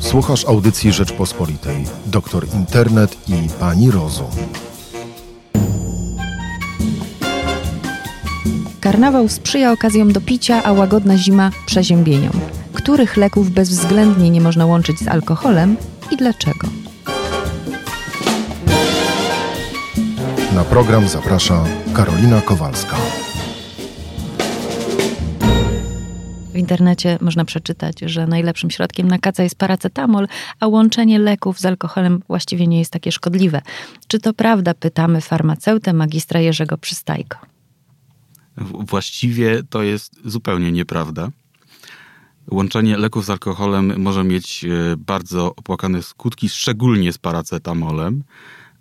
Słuchasz audycji Rzeczpospolitej. Doktor Internet i Pani Rozum. Karnawał sprzyja okazjom do picia, a łagodna zima przeziębieniom. Których leków bezwzględnie nie można łączyć z alkoholem i dlaczego? Na program zaprasza Karolina Kowalska. Internecie można przeczytać, że najlepszym środkiem na kaca jest paracetamol, a łączenie leków z alkoholem właściwie nie jest takie szkodliwe. Czy to prawda? Pytamy farmaceutę magistra Jerzego Przystajko. Właściwie to jest zupełnie nieprawda. Łączenie leków z alkoholem może mieć e, bardzo opłakane skutki, szczególnie z paracetamolem,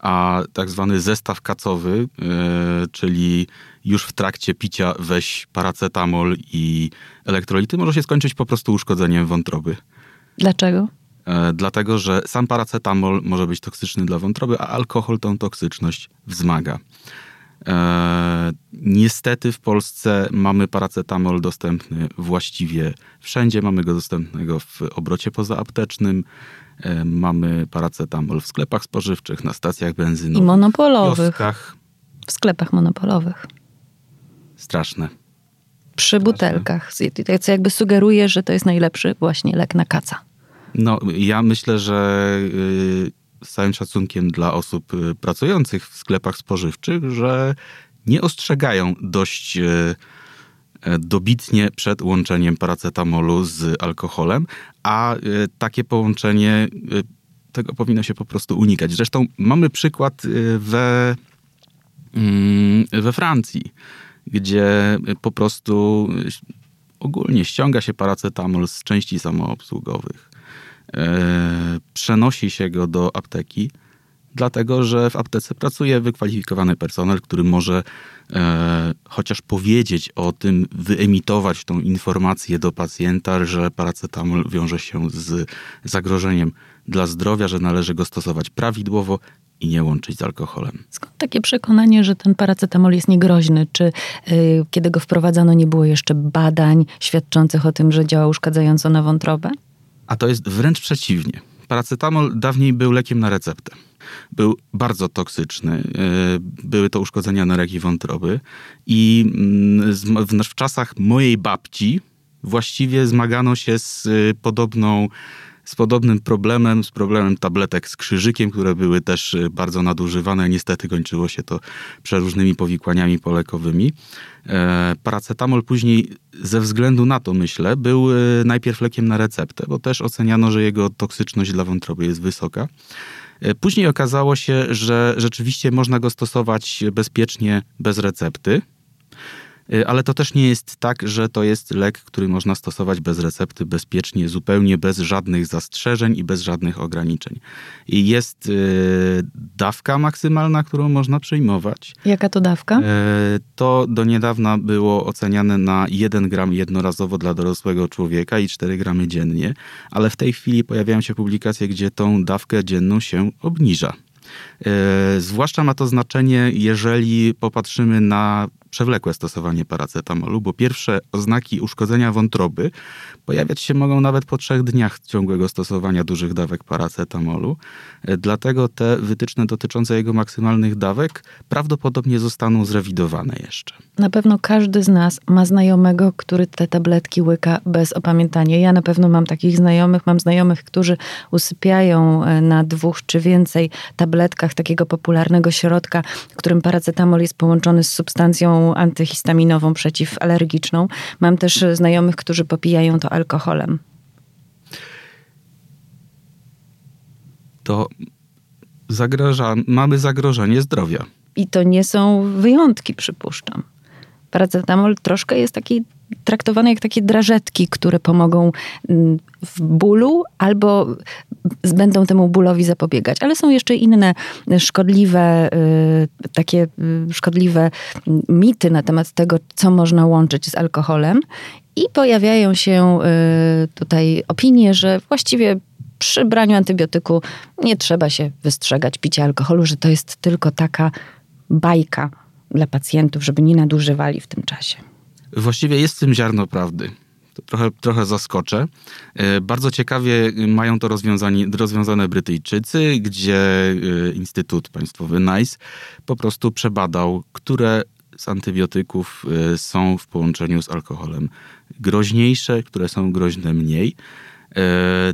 a tak zwany zestaw kacowy, e, czyli już w trakcie picia weź paracetamol i elektrolity, może się skończyć po prostu uszkodzeniem wątroby. Dlaczego? E, dlatego, że sam paracetamol może być toksyczny dla wątroby, a alkohol tą toksyczność wzmaga. E, niestety w Polsce mamy paracetamol dostępny właściwie wszędzie. Mamy go dostępnego w obrocie pozaaptecznym. E, mamy paracetamol w sklepach spożywczych, na stacjach benzynowych. I monopolowych. Kioskach. W sklepach monopolowych. Straszne. Przy Straszne. butelkach. Co jakby sugeruje, że to jest najlepszy właśnie lek na kaca. No, ja myślę, że y, z całym szacunkiem dla osób y, pracujących w sklepach spożywczych, że nie ostrzegają dość y, dobitnie przed łączeniem paracetamolu z alkoholem, a y, takie połączenie tego powinno się po prostu unikać. Zresztą mamy przykład we, mm, we Francji, gdzie po prostu ogólnie ściąga się paracetamol z części samoobsługowych E, przenosi się go do apteki, dlatego że w aptece pracuje wykwalifikowany personel, który może e, chociaż powiedzieć o tym, wyemitować tą informację do pacjenta, że paracetamol wiąże się z zagrożeniem dla zdrowia, że należy go stosować prawidłowo i nie łączyć z alkoholem. Skąd takie przekonanie, że ten paracetamol jest niegroźny? Czy y, kiedy go wprowadzano, nie było jeszcze badań świadczących o tym, że działa uszkadzająco na wątrobę? A to jest wręcz przeciwnie. Paracetamol dawniej był lekiem na receptę. Był bardzo toksyczny. E, były to uszkodzenia nerek wątroby. I mm, w czasach mojej babci właściwie zmagano się z e, podobną z podobnym problemem, z problemem tabletek z krzyżykiem, które były też y, bardzo nadużywane. Niestety kończyło się to przeróżnymi powikłaniami polekowymi. E, paracetamol później, ze względu na to myślę, był najpierw lekiem na receptę, bo też oceniano, że jego toksyczność dla wątroby jest wysoka. E, później okazało się, że rzeczywiście można go stosować bezpiecznie bez recepty. Y, ale to też nie jest tak, że to jest lek, który można stosować bez recepty, bezpiecznie, zupełnie bez żadnych zastrzeżeń i bez żadnych ograniczeń. I jest y, dawka maksymalna, którą można przyjmować. Jaka to dawka? Y, to do niedawna było oceniane na 1 gram jednorazowo dla dorosłego człowieka i 4 gramy dziennie, ale w tej chwili pojawiają się publikacje, gdzie tą dawkę dzienną się obniża. Zwłaszcza ma to znaczenie, jeżeli popatrzymy na przewlekłe stosowanie paracetamolu, bo pierwsze oznaki uszkodzenia wątroby pojawiać się mogą nawet po trzech dniach ciągłego stosowania dużych dawek paracetamolu. E, dlatego te wytyczne dotyczące jego maksymalnych dawek prawdopodobnie zostaną zrewidowane jeszcze. Na pewno każdy z nas ma znajomego, który te tabletki łyka bez opamiętania. Ja na pewno mam takich znajomych, mam znajomych, którzy usypiają e, na dwóch czy więcej tabletkach takiego popularnego środka, w którym paracetamol jest połączony z substancją antyhistaminową przeciwalergiczną. Mam też znajomych, którzy popijają to alkoholem. To zagraża, mamy zagrożenie zdrowia. I to nie są wyjątki, przypuszczam. Paracetamol troszkę jest taki traktowane jak takie drażetki, które pomogą mm, w bólu albo będą temu bólowi zapobiegać. Ale są jeszcze inne szkodliwe, y, takie y, szkodliwe mity na temat tego, co można łączyć z alkoholem. I pojawiają się y, tutaj opinie, że właściwie przy braniu antybiotyku nie trzeba się wystrzegać picia alkoholu, że to jest tylko taka bajka dla pacjentów, żeby nie nadużywali w tym czasie. Właściwie jest w tym ziarno prawdy. To trochę, trochę zaskoczę. E, bardzo ciekawie mają to rozwiązane Brytyjczycy, gdzie e, Instytut Państwowy NICE po prostu przebadał, które z antybiotyków e, są w połączeniu z alkoholem groźniejsze, które są groźne mniej.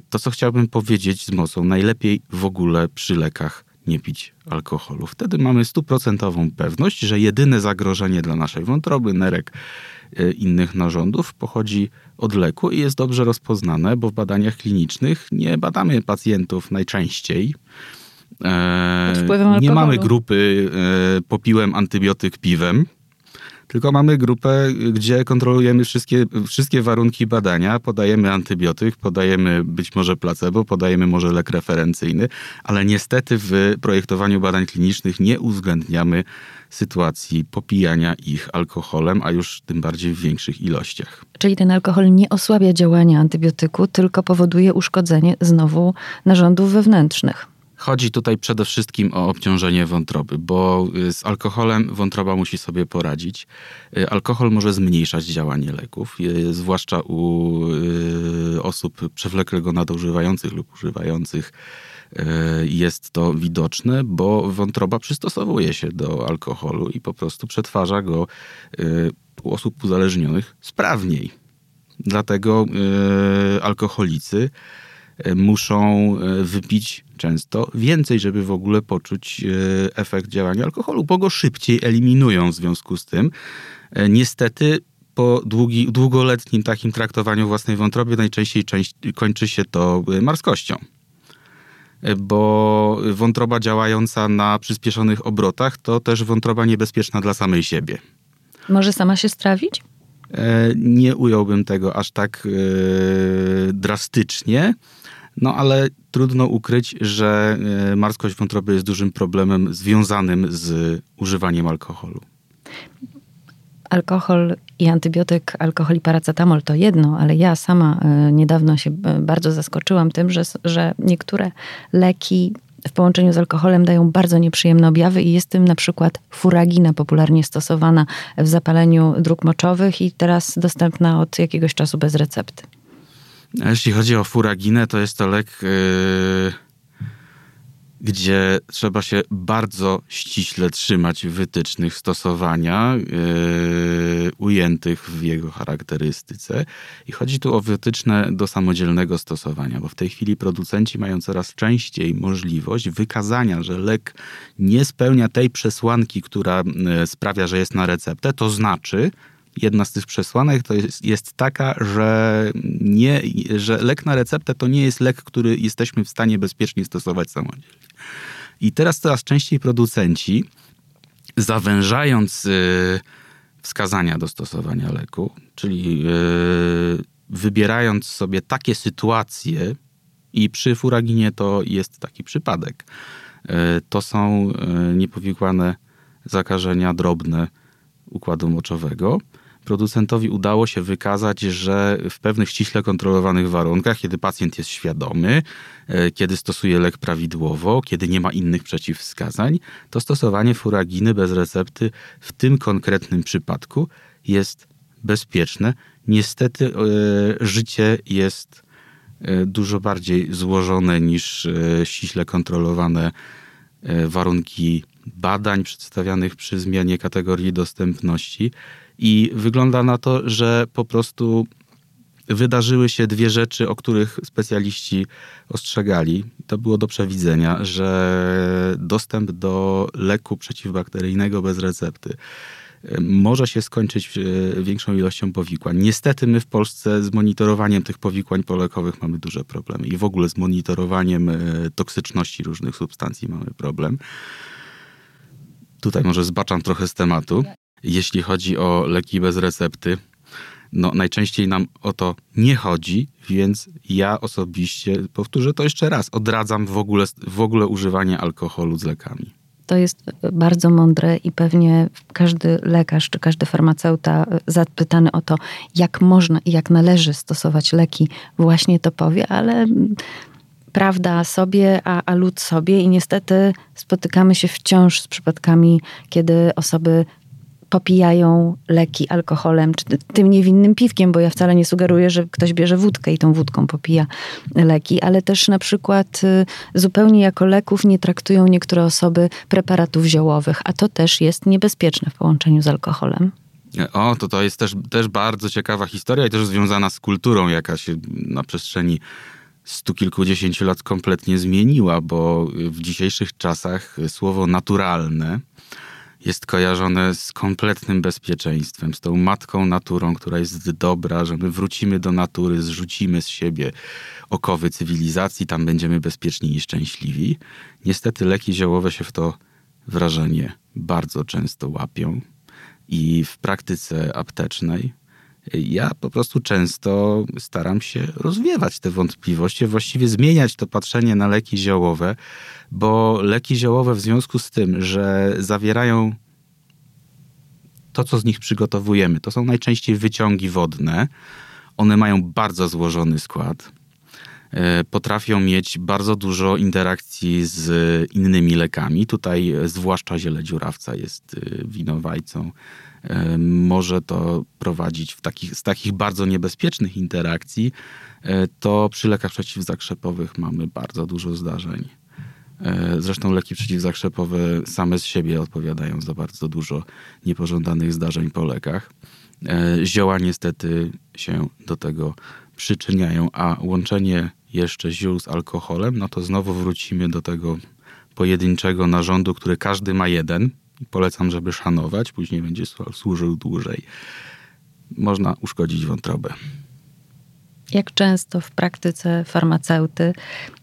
To, co chciałbym powiedzieć z mocą, najlepiej w ogóle przy lekach nie pić alkoholu. Wtedy mamy stuprocentową pewność, że jedyne zagrożenie dla naszej wątroby, nerek, e, innych narządów pochodzi od leku i jest dobrze rozpoznane, bo w badaniach klinicznych nie badamy pacjentów najczęściej. E, nie mamy grupy e, popiłem antybiotyk piwem tylko mamy grupę, gdzie kontrolujemy wszystkie, wszystkie warunki badania, podajemy antybiotyk, podajemy być może placebo, podajemy może lek referencyjny, ale niestety w projektowaniu badań klinicznych nie uwzględniamy sytuacji popijania ich alkoholem, a już tym bardziej w większych ilościach. Czyli ten alkohol nie osłabia działania antybiotyku, tylko powoduje uszkodzenie znowu narządów wewnętrznych. Chodzi tutaj przede wszystkim o obciążenie wątroby, bo y, z alkoholem wątroba musi sobie poradzić. Y, alkohol może zmniejszać działanie leków, y, zwłaszcza u osób przewlekle go nadużywających lub używających jest to widoczne, bo wątroba przystosowuje się do alkoholu i po prostu przetwarza go u osób uzależnionych sprawniej. Dlatego alkoholicy muszą wypić często więcej, żeby w ogóle poczuć e, efekt działania alkoholu, bo go szybciej eliminują w związku z tym. E, niestety po długi, długoletnim takim traktowaniu własnej wątroby najczęściej część, kończy się to e, marskością. Bo wątroba działająca na przyspieszonych obrotach to też wątroba niebezpieczna dla samej siebie. Może sama się strawić? Nie ująłbym tego aż tak drastycznie. No ale trudno ukryć, że e, marskość wątroby jest dużym problemem związanym z używaniem alkoholu. Alkohol i antybiotyk, alkohol i paracetamol to jedno, ale ja sama e, niedawno się e, bardzo zaskoczyłam tym, że, że niektóre leki w połączeniu z alkoholem dają bardzo nieprzyjemne objawy i jest tym na przykład furagina popularnie stosowana w zapaleniu dróg moczowych i teraz dostępna od jakiegoś czasu bez recepty. Jeśli chodzi o furaginę, to jest to lek, yy, gdzie trzeba się bardzo ściśle trzymać wytycznych stosowania yy, ujętych w jego charakterystyce. I chodzi tu o wytyczne do samodzielnego stosowania, bo w tej chwili producenci mają coraz częściej możliwość wykazania, że lek nie spełnia tej przesłanki, która yy, sprawia, że jest na receptę, to znaczy, jedna z tych przesłanek to jest, jest taka, że, nie, że lek na receptę to nie jest lek, który jesteśmy w stanie bezpiecznie stosować samodzielnie. I teraz coraz częściej producenci, zawężając y, wskazania do stosowania leku, czyli y, wybierając sobie takie sytuacje, i przy furaginie to jest taki przypadek, y, to są niepowikłane zakażenia drobne układu moczowego, producentowi udało się wykazać, że w pewnych ściśle kontrolowanych warunkach, kiedy pacjent jest świadomy, e, kiedy stosuje lek prawidłowo, kiedy nie ma innych przeciwwskazań, to stosowanie furaginy bez recepty w tym konkretnym przypadku jest bezpieczne. Niestety e, życie jest e, dużo bardziej złożone niż ściśle kontrolowane warunki badań przedstawianych przy zmianie kategorii dostępności. I wygląda na to, że po prostu wydarzyły się dwie rzeczy, o których specjaliści ostrzegali. To było do przewidzenia, że dostęp do leku przeciwbakteryjnego bez recepty może się skończyć e, większą ilością powikłań. Niestety my w Polsce z monitorowaniem tych powikłań polekowych mamy duże problemy i w ogóle z monitorowaniem e, toksyczności różnych substancji mamy problem. Tutaj może zbaczam trochę z tematu. Jeśli chodzi o leki bez recepty, no najczęściej nam o to nie chodzi, więc ja osobiście, powtórzę to jeszcze raz, odradzam w ogóle, w ogóle używanie alkoholu z lekami. To jest bardzo mądre i pewnie każdy lekarz czy każdy farmaceuta zapytany o to, jak można i jak należy stosować leki, właśnie to powie, ale prawda sobie, a, a lud sobie i niestety spotykamy się wciąż z przypadkami, kiedy osoby popijają leki alkoholem, czy tym niewinnym piwkiem, bo ja wcale nie sugeruję, że ktoś bierze wódkę i tą wódką popija leki, ale też na przykład y, zupełnie jako leków nie traktują niektóre osoby preparatów ziołowych, a to też jest niebezpieczne w połączeniu z alkoholem. O, to to jest też, też bardzo ciekawa historia i też związana z kulturą, jaka się na przestrzeni stu kilkudziesięciu lat kompletnie zmieniła, bo w dzisiejszych czasach słowo naturalne jest kojarzone z kompletnym bezpieczeństwem, z tą matką naturą, która jest dobra, że my wrócimy do natury, zrzucimy z siebie okowy cywilizacji, tam będziemy bezpieczni i szczęśliwi. Niestety leki ziołowe się w to wrażenie bardzo często łapią i w praktyce aptecznej ja po prostu często staram się rozwiewać te wątpliwości, właściwie zmieniać to patrzenie na leki ziołowe, bo leki ziołowe w związku z tym, że zawierają to, co z nich przygotowujemy, to są najczęściej wyciągi wodne. One mają bardzo złożony skład. E, potrafią mieć bardzo dużo interakcji z innymi lekami. Tutaj zwłaszcza ziele dziurawca jest e, winowajcą może to prowadzić w takich, z takich bardzo niebezpiecznych interakcji, e, to przy lekach przeciwzakrzepowych mamy bardzo dużo zdarzeń. E, zresztą leki przeciwzakrzepowe same z siebie odpowiadają za bardzo dużo niepożądanych zdarzeń po lekach. E, zioła niestety się do tego przyczyniają, a łączenie jeszcze ziół z alkoholem, no to znowu wrócimy do tego pojedynczego narządu, który każdy ma jeden – Polecam, żeby szanować, później będzie służył dłużej. Można uszkodzić wątrobę. Jak często w praktyce farmaceuty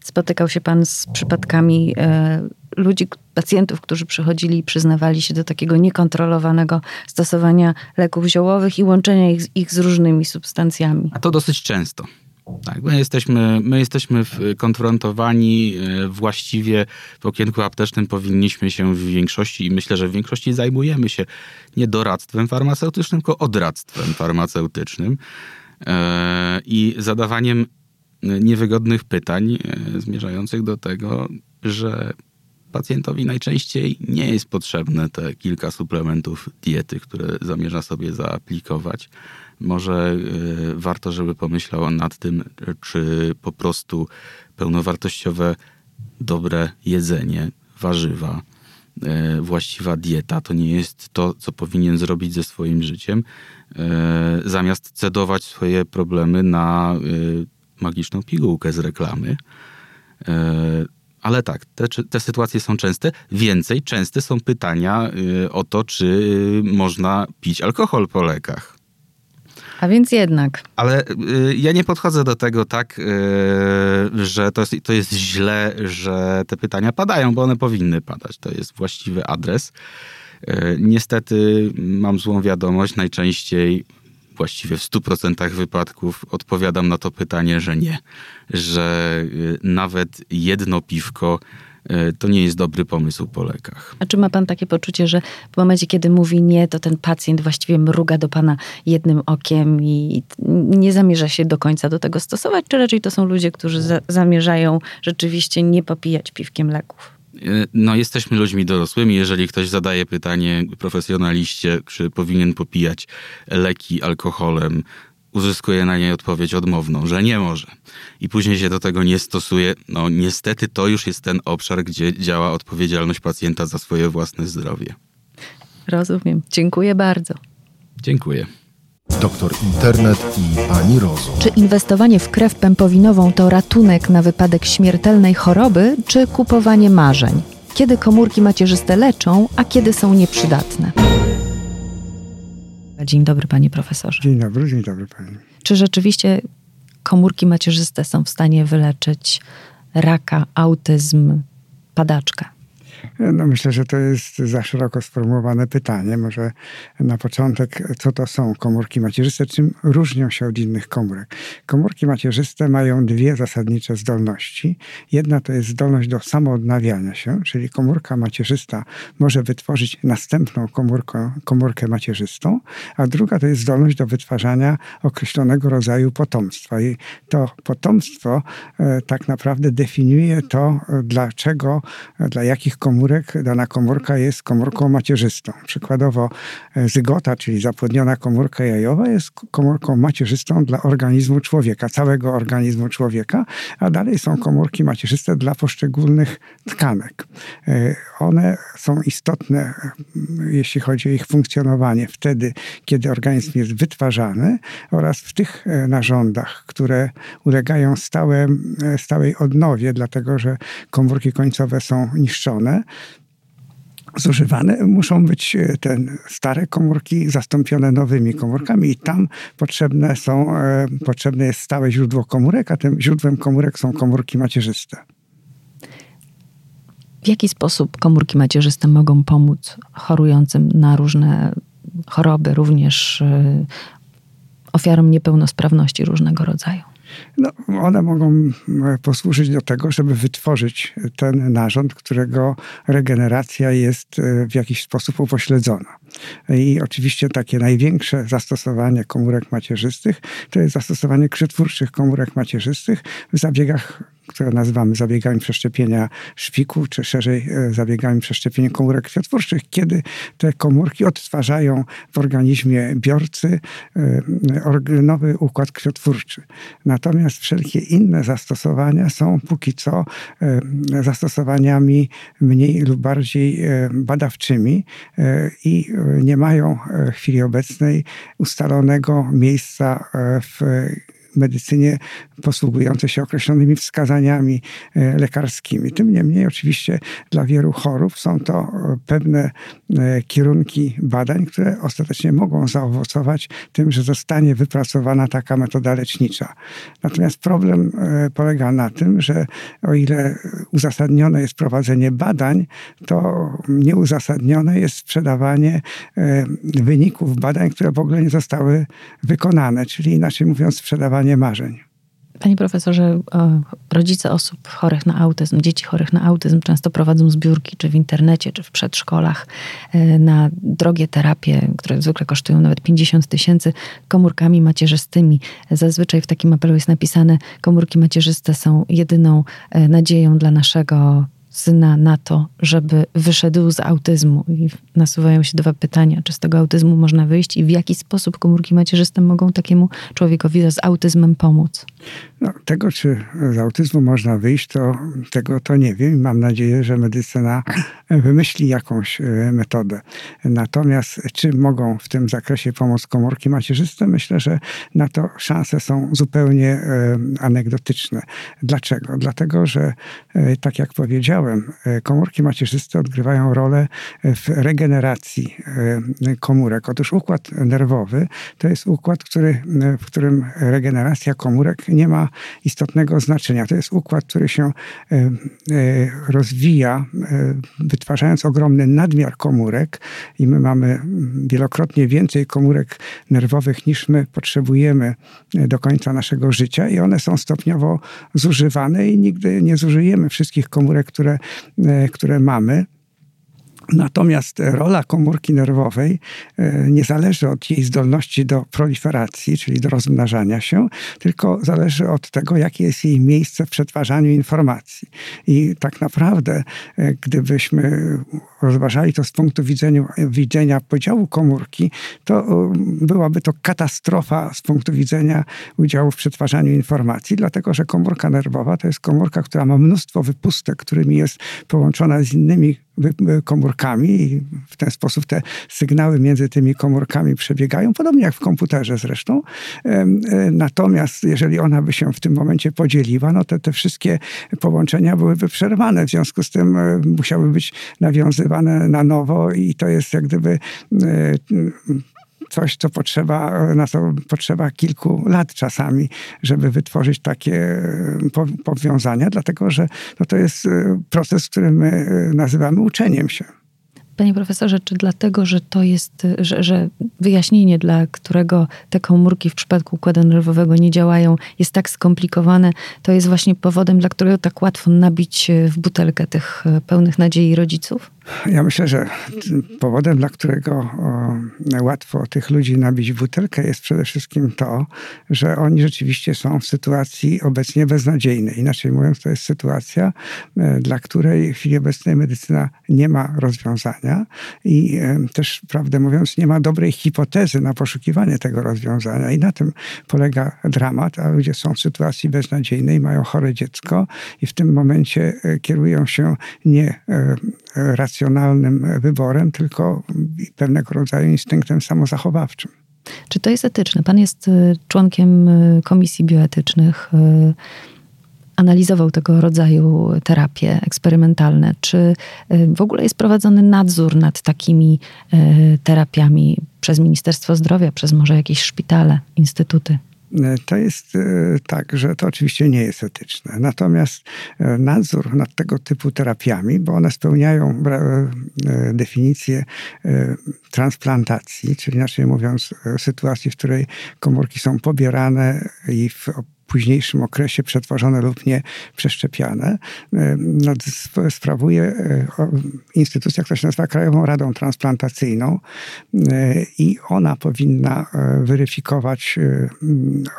spotykał się Pan z przypadkami e, ludzi, pacjentów, którzy przychodzili i przyznawali się do takiego niekontrolowanego stosowania leków ziołowych i łączenia ich, ich z różnymi substancjami? A to dosyć często. Tak, my jesteśmy, my jesteśmy konfrontowani e, właściwie w okienku aptecznym powinniśmy się w większości i myślę, że w większości zajmujemy się nie doradztwem farmaceutycznym, tylko odradztwem farmaceutycznym e, i zadawaniem niewygodnych pytań e, zmierzających do tego, że pacjentowi najczęściej nie jest potrzebne te kilka suplementów diety, które zamierza sobie zaaplikować może e, warto, żeby pomyślał nad tym, czy po prostu pełnowartościowe, dobre jedzenie, warzywa, e, właściwa dieta to nie jest to, co powinien zrobić ze swoim życiem, e, zamiast cedować swoje problemy na magiczną pigułkę z reklamy. Ale tak, te, te, sytuacje są częste. Więcej, częste są pytania o to, czy można pić alkohol po lekach. A więc jednak. Ale y, ja nie podchodzę do tego tak, y, że to jest, to jest źle, że te pytania padają, bo one powinny padać. To jest właściwy adres. Y, niestety mam złą wiadomość. Najczęściej, właściwie w 100% wypadków, odpowiadam na to pytanie, że nie. Że y, nawet jedno piwko E, to nie jest dobry pomysł po lekach. A czy ma pan takie poczucie, że w momencie, kiedy mówi nie, to ten pacjent właściwie mruga do pana jednym okiem i nie zamierza się do końca do tego stosować, czy raczej to są ludzie, którzy za zamierzają rzeczywiście nie popijać piwkiem leków? E, no, jesteśmy ludźmi dorosłymi. Jeżeli ktoś zadaje pytanie profesjonaliście, czy powinien popijać leki alkoholem, uzyskuje na niej odpowiedź odmowną, że nie może. I później się do tego nie stosuje. No niestety to już jest ten obszar, gdzie działa odpowiedzialność pacjenta za swoje własne zdrowie. Rozumiem. Dziękuję bardzo. Dziękuję. Doktor Internet i Pani Rozum. Czy inwestowanie w krew pępowinową to ratunek na wypadek śmiertelnej choroby, czy kupowanie marzeń? Kiedy komórki macierzyste leczą, a kiedy są nieprzydatne? Dzień dobry, panie profesorze. Dzień dobry, dzień dobry pani. Czy rzeczywiście komórki macierzyste są w stanie wyleczyć raka, autyzm, padaczkę? No myślę, że to jest za szeroko sformułowane pytanie. Może na początek, co to są komórki macierzyste, czym różnią się od innych komórek? Komórki macierzyste mają dwie zasadnicze zdolności. Jedna to jest zdolność do samoodnawiania się, czyli komórka macierzysta może wytworzyć następną komórkę, komórkę macierzystą, a druga to jest zdolność do wytwarzania określonego rodzaju potomstwa. I to potomstwo e, tak naprawdę definiuje to, dlaczego, dla jakich komórek komórek dana komórka jest komórką macierzystą. Przykładowo e, zygota, czyli zapłodniona komórka jajowa jest komórką macierzystą dla organizmu człowieka, całego organizmu człowieka, a dalej są komórki macierzyste dla poszczególnych tkanek. E, one są istotne, jeśli chodzi o ich funkcjonowanie wtedy, kiedy organizm jest wytwarzany oraz w tych narządach, które ulegają stałe, stałej odnowie, dlatego że komórki końcowe są niszczone, zużywane, muszą być e, te stare komórki zastąpione nowymi komórkami i tam potrzebne są, e, potrzebne jest stałe źródło komórek, a tym źródłem komórek są komórki macierzyste. W jaki sposób komórki macierzyste mogą pomóc chorującym na różne choroby, również e, ofiarom niepełnosprawności różnego rodzaju? No, one mogą posłużyć do tego, żeby wytworzyć ten narząd, którego regeneracja jest e, w jakiś sposób upośledzona. I oczywiście takie największe zastosowanie komórek macierzystych to jest zastosowanie krzetwórczych komórek macierzystych w zabiegach które nazywamy zabiegami przeszczepienia szpiku, czy szerzej e, zabiegami przeszczepienia komórek krwiotwórczych, kiedy te komórki odtwarzają w organizmie biorcy e, nowy układ krwiotwórczy. Natomiast wszelkie inne zastosowania są póki co e, zastosowaniami mniej lub bardziej badawczymi i nie mają w chwili obecnej ustalonego miejsca w medycynie posługujące się określonymi wskazaniami e, lekarskimi. Tym niemniej oczywiście dla wielu chorób są to e, pewne e, kierunki badań, które ostatecznie mogą zaowocować tym, że zostanie wypracowana taka metoda lecznicza. Natomiast problem polega na tym, że o ile uzasadnione jest prowadzenie badań, to nieuzasadnione jest sprzedawanie wyników badań, które w ogóle nie zostały wykonane, czyli inaczej mówiąc sprzedawanie marzeń. Panie profesorze, rodzice osób chorych na autyzm, dzieci chorych na autyzm często prowadzą zbiórki, czy w internecie, czy w przedszkolach, e, na drogie terapie, które zwykle kosztują nawet 50 tysięcy, komórkami macierzystymi. Zazwyczaj w takim apelu jest napisane: komórki macierzyste są jedyną e, nadzieją dla naszego syna na to, żeby wyszedł z autyzmu. I nasuwają się dwa pytania: czy z tego autyzmu można wyjść i w jaki sposób komórki macierzyste mogą takiemu człowiekowi z autyzmem pomóc? No, tego, czy z autyzmu można wyjść, to tego to nie wiem. Mam nadzieję, że medycyna wymyśli jakąś e, metodę. Natomiast czy mogą w tym zakresie pomóc komórki macierzyste? Myślę, że na to szanse są zupełnie e, anegdotyczne. Dlaczego? Dlatego, że e, tak jak powiedziałem, komórki macierzyste odgrywają rolę w regeneracji komórek. Otóż układ nerwowy to jest układ, który, w którym regeneracja komórek nie ma istotnego znaczenia. To jest układ, który się rozwija, wytwarzając ogromny nadmiar komórek i my mamy wielokrotnie więcej komórek nerwowych niż my potrzebujemy e, do końca naszego życia i one są stopniowo zużywane i nigdy nie zużyjemy wszystkich komórek, które, e, które mamy. Natomiast rola komórki nerwowej e, nie zależy od jej zdolności do proliferacji, czyli do rozmnażania się, tylko zależy od tego, jakie jest jej miejsce w przetwarzaniu informacji. I tak naprawdę, e, gdybyśmy rozważali to z punktu widzenia, widzenia podziału komórki, to e, byłaby to katastrofa z punktu widzenia udziału w przetwarzaniu informacji, dlatego że komórka nerwowa to jest komórka, która ma mnóstwo wypustek, którymi jest połączona z innymi komórkami i w ten sposób te sygnały między tymi komórkami przebiegają, podobnie jak w komputerze zresztą. E, natomiast jeżeli ona by się w tym momencie podzieliła, no to te wszystkie połączenia byłyby przerwane, w związku z tym e, musiały być nawiązywane na nowo i to jest jak gdyby e, coś, co potrzeba, na co potrzeba kilku lat czasami, żeby wytworzyć takie e, powiązania, dlatego że no to jest e, proces, który my e, nazywamy uczeniem się. Panie profesorze, czy dlatego, że to jest, że, że, wyjaśnienie, dla którego te komórki w przypadku układu nerwowego nie działają, jest tak skomplikowane, to jest właśnie powodem, dla którego tak łatwo nabić w butelkę tych pełnych nadziei rodziców? Ja myślę, że powodem, dla którego łatwo tych ludzi nabić butelkę, jest przede wszystkim to, że oni rzeczywiście są w sytuacji obecnie beznadziejnej. Inaczej mówiąc, to jest sytuacja, e, dla której w chwili obecnej medycyna nie ma rozwiązania i e, też, prawdę mówiąc, nie ma dobrej hipotezy na poszukiwanie tego rozwiązania. I na tym polega dramat, a ludzie są w sytuacji beznadziejnej, mają chore dziecko i w tym momencie e, kierują się nie racjonalnym wyborem, tylko pewnego rodzaju instynktem samozachowawczym. Czy to jest etyczne? Pan jest y, członkiem y, komisji bioetycznych. Y, analizował tego rodzaju terapie eksperymentalne. Czy w ogóle jest prowadzony nadzór nad takimi terapiami przez Ministerstwo Zdrowia, przez może jakieś szpitale, instytuty? E, to jest e, tak, że to oczywiście nie jest etyczne. Natomiast e, nadzór nad tego typu terapiami, bo one spełniają definicję transplantacji, czyli inaczej mówiąc, sytuacji, w której komórki są pobierane i w późniejszym okresie przetworzone lub nie przeszczepiane. E, no, sprawuje e, instytucja, która się nazywa Krajową Radą Transplantacyjną e, i ona powinna weryfikować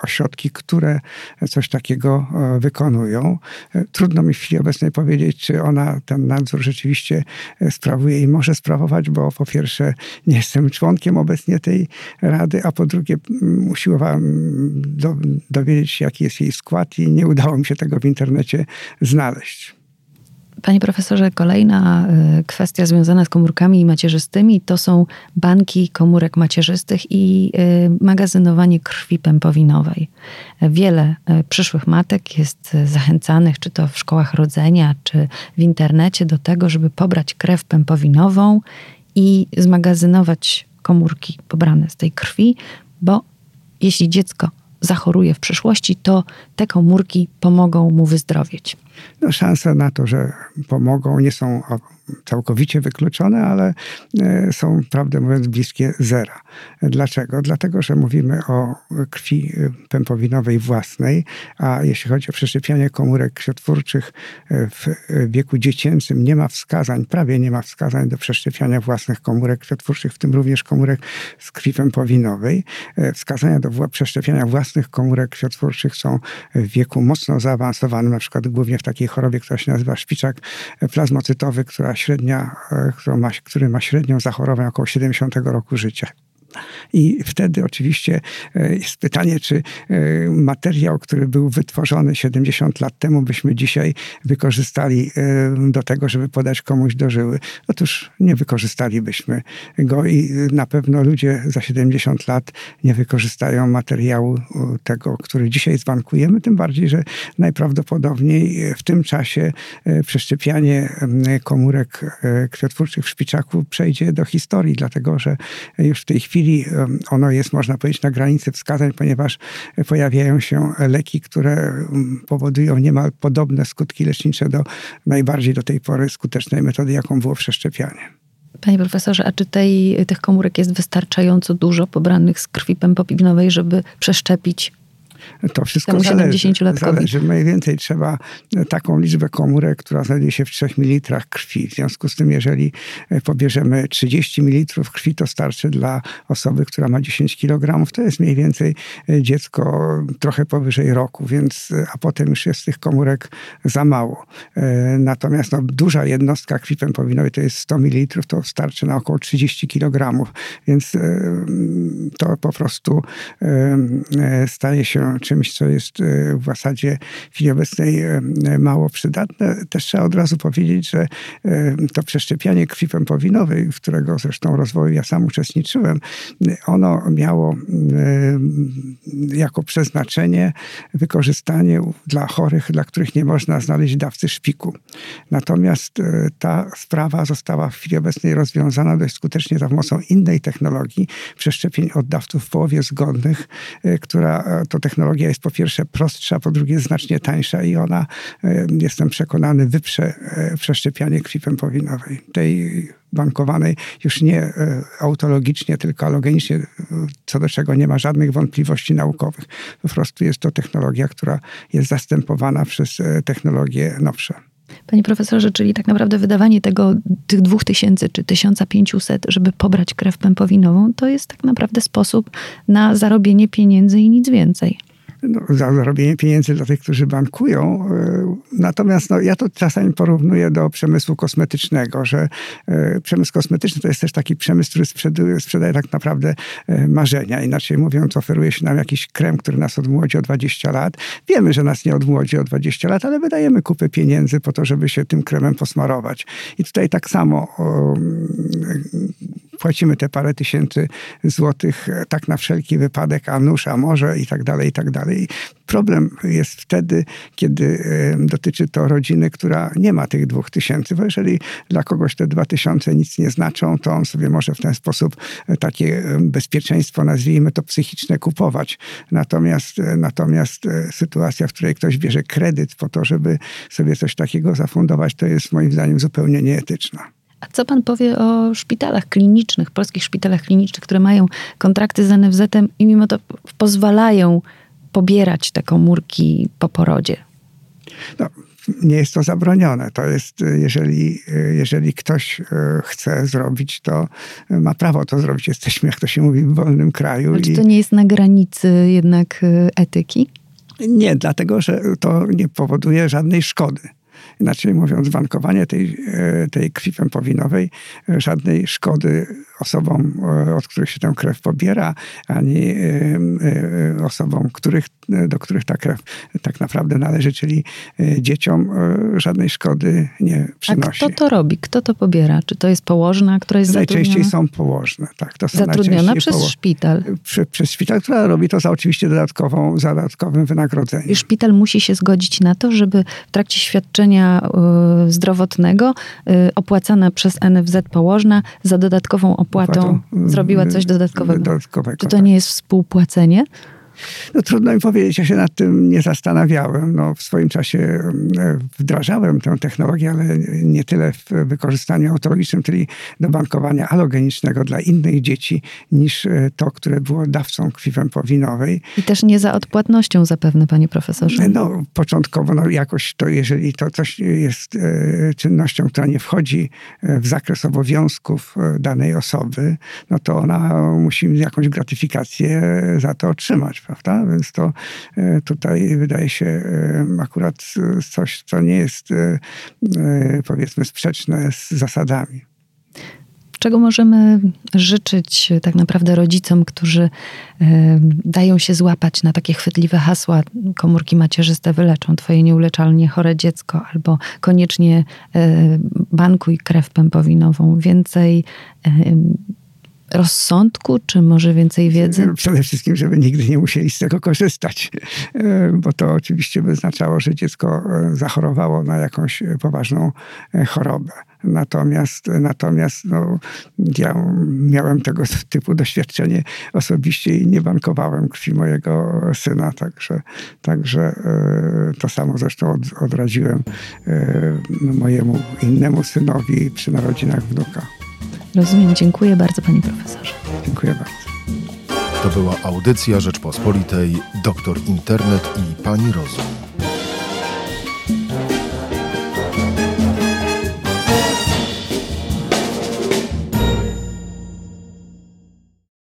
ośrodki, które coś takiego wykonują. Trudno mi w chwili obecnej powiedzieć, czy ona ten nadzór rzeczywiście sprawuje i może sprawować, bo po pierwsze nie jestem członkiem obecnie tej rady, a po drugie usiłowałem do, dowiedzieć się, jaki jest jej skład i nie udało mi się tego w internecie znaleźć. Panie profesorze, kolejna y, kwestia związana z komórkami macierzystymi to są banki komórek macierzystych i y, magazynowanie krwi pępowinowej. Wiele y, przyszłych matek jest zachęcanych, czy to w szkołach rodzenia, czy w internecie, do tego, żeby pobrać krew pępowinową i zmagazynować komórki pobrane z tej krwi, bo jeśli dziecko zachoruje w przyszłości, to te komórki pomogą mu wyzdrowieć. No, szanse na to, że pomogą, nie są całkowicie wykluczone, ale e, są, prawdę mówiąc, bliskie zera. Dlaczego? Dlatego, że mówimy o krwi e, pępowinowej własnej, a jeśli chodzi o przeszczepianie komórek krwiotwórczych e, w wieku dziecięcym, nie ma wskazań, prawie nie ma wskazań do przeszczepiania własnych komórek krwiotwórczych, w tym również komórek z krwi pępowinowej. Wskazania do przeszczepiania własnych komórek krwiotwórczych są w wieku mocno zaawansowanym, na przykład głównie w takiej chorobie, która się nazywa szpiczak plazmocytowy, która średnia, e, który ma, średnią zachorowań około 70 roku życia. I wtedy oczywiście e, jest pytanie, czy e, materiał, który był wytworzony 70 lat temu, byśmy dzisiaj wykorzystali e, do tego, żeby podać komuś do żyły. Otóż nie wykorzystalibyśmy go i na pewno ludzie za 70 lat nie wykorzystają materiału tego, który dzisiaj zbankujemy, tym bardziej, że najprawdopodobniej w tym czasie przeszczepianie komórek krwiotwórczych w szpiczaku przejdzie do historii, dlatego że już w tej chwili chwili ono jest, można powiedzieć, na granicy wskazań, ponieważ pojawiają się leki, które powodują niemal podobne skutki lecznicze do najbardziej do tej pory skutecznej metody, jaką było przeszczepianie. Panie profesorze, a czy tej, tych komórek jest wystarczająco dużo pobranych z krwi pępowinowej, żeby przeszczepić to wszystko zależy. zależy. Mniej więcej trzeba taką liczbę komórek, która znajduje się w 3 ml krwi. W związku z tym, jeżeli e, pobierzemy 30 ml krwi, to starczy dla osoby, która ma 10 kg. To jest mniej więcej e, dziecko trochę powyżej roku, więc, e, a potem już jest tych komórek za mało. Natomiast no, duża jednostka krwi pępowinowej to jest 100 ml, to starczy na około 30 kg, więc to po prostu staje się czymś, co jest e, w zasadzie w chwili obecnej e, mało przydatne. Też trzeba od razu powiedzieć, że e, to przeszczepianie krwi pępowinowej, w którego zresztą rozwoju ja sam uczestniczyłem, ono miało jako przeznaczenie wykorzystanie dla chorych, dla których nie można znaleźć dawcy szpiku. Natomiast ta sprawa została w chwili obecnej rozwiązana dość skutecznie za pomocą innej technologii, przeszczepień oddawców w połowie zgodnych, która to technologia technologia jest po pierwsze prostsza, po drugie znacznie tańsza i ona, e, jestem przekonany, wyprze e, przeszczepianie krwi pępowinowej. Tej bankowanej już nie e, autologicznie, tylko alogenicznie, co do czego nie ma żadnych wątpliwości naukowych. Po prostu jest to technologia, która jest zastępowana przez technologie nowsze. Panie profesorze, czyli tak naprawdę wydawanie tego, tych 2000 czy 1500, żeby pobrać krew pępowinową, to jest tak naprawdę sposób na zarobienie pieniędzy i nic więcej no, za zarobienie pieniędzy dla tych, którzy bankują. E, natomiast no, ja to czasami porównuję do przemysłu kosmetycznego, że e, przemysł kosmetyczny to jest też taki przemysł, który sprzedaje, sprzedaje tak naprawdę e, marzenia. Inaczej mówiąc, oferuje się nam jakiś krem, który nas odmłodzi o 20 lat. Wiemy, że nas nie odmłodzi o 20 lat, ale wydajemy kupę pieniędzy po to, żeby się tym kremem posmarować. I tutaj tak samo o, płacimy te parę tysięcy złotych tak na wszelki wypadek, a nóż, a może i tak dalej, i tak dalej. Problem jest wtedy, kiedy dotyczy to rodziny, która nie ma tych dwóch tysięcy, bo jeżeli dla kogoś te dwa tysiące nic nie znaczą, to on sobie może w ten sposób e, takie bezpieczeństwo, nazwijmy to psychiczne, kupować. Natomiast, e, natomiast e, sytuacja, w której ktoś bierze kredyt po to, żeby sobie coś takiego zafundować, to jest moim zdaniem zupełnie nieetyczna. A co pan powie o szpitalach klinicznych, polskich szpitalach klinicznych, które mają kontrakty z NFZ-em i mimo to pozwalają pobierać te komórki po porodzie? No, nie jest to zabronione. To jest, jeżeli, jeżeli ktoś e, chce zrobić, to ma prawo to zrobić. Jesteśmy, jak to się mówi, w wolnym kraju. czy to nie jest na granicy jednak e, etyki? Nie, dlatego że to nie powoduje żadnej szkody inaczej mówiąc, wankowanie tej, e, tej krwi pępowinowej e, żadnej szkody osobom, e, od których się tę krew pobiera, ani osobom, których, do których ta krew tak naprawdę należy, czyli dzieciom żadnej szkody nie przynosi. A kto to robi? Kto to pobiera? Czy to jest położna, która jest Najczęściej są położne, tak. To są zatrudniona przez poło... szpital. Przez szpital, która robi to za oczywiście dodatkową, za dodatkowym wynagrodzeniem. I szpital musi się zgodzić na to, żeby w trakcie świadczenia Y, zdrowotnego y, opłacana przez NFZ położna za dodatkową opłatą y, zrobiła coś dodatkowego. dodatkowego Czy to tak. nie jest współpłacenie? No trudno mi powiedzieć, ja się nad tym nie zastanawiałem. No, w swoim czasie e, wdrażałem tę technologię, ale nie tyle w wykorzystaniu autologicznym, czyli do bankowania alogenicznego dla innych dzieci, niż e, to, które było dawcą krwi wępowinowej. I też nie za odpłatnością zapewne, panie profesorze. No, początkowo no, jakoś to, jeżeli to coś jest e, czynnością, która nie wchodzi w zakres obowiązków danej osoby, no to ona musi jakąś gratyfikację za to otrzymać prawda? Więc to e, tutaj wydaje się e, akurat coś, co nie jest e, powiedzmy sprzeczne z zasadami. Czego możemy życzyć tak naprawdę rodzicom, którzy dają się złapać na takie chwytliwe hasła, komórki macierzyste wyleczą twoje nieuleczalnie chore dziecko, albo koniecznie bankuj krew pępowinową, więcej rozsądku, czy może więcej wiedzy? Przede wszystkim, żeby nigdy nie musieli z tego korzystać, e, bo to oczywiście by oznaczało, że dziecko e, zachorowało na jakąś poważną e, chorobę. Natomiast, natomiast no, ja miałem tego typu doświadczenie osobiście i nie bankowałem krwi mojego syna, także, także to samo zresztą od, odradziłem mojemu innemu synowi przy narodzinach wnuka. Rozumiem. Dziękuję bardzo, panie profesorze. Dziękuję bardzo. To była audycja Rzeczpospolitej, doktor internet i pani rozum.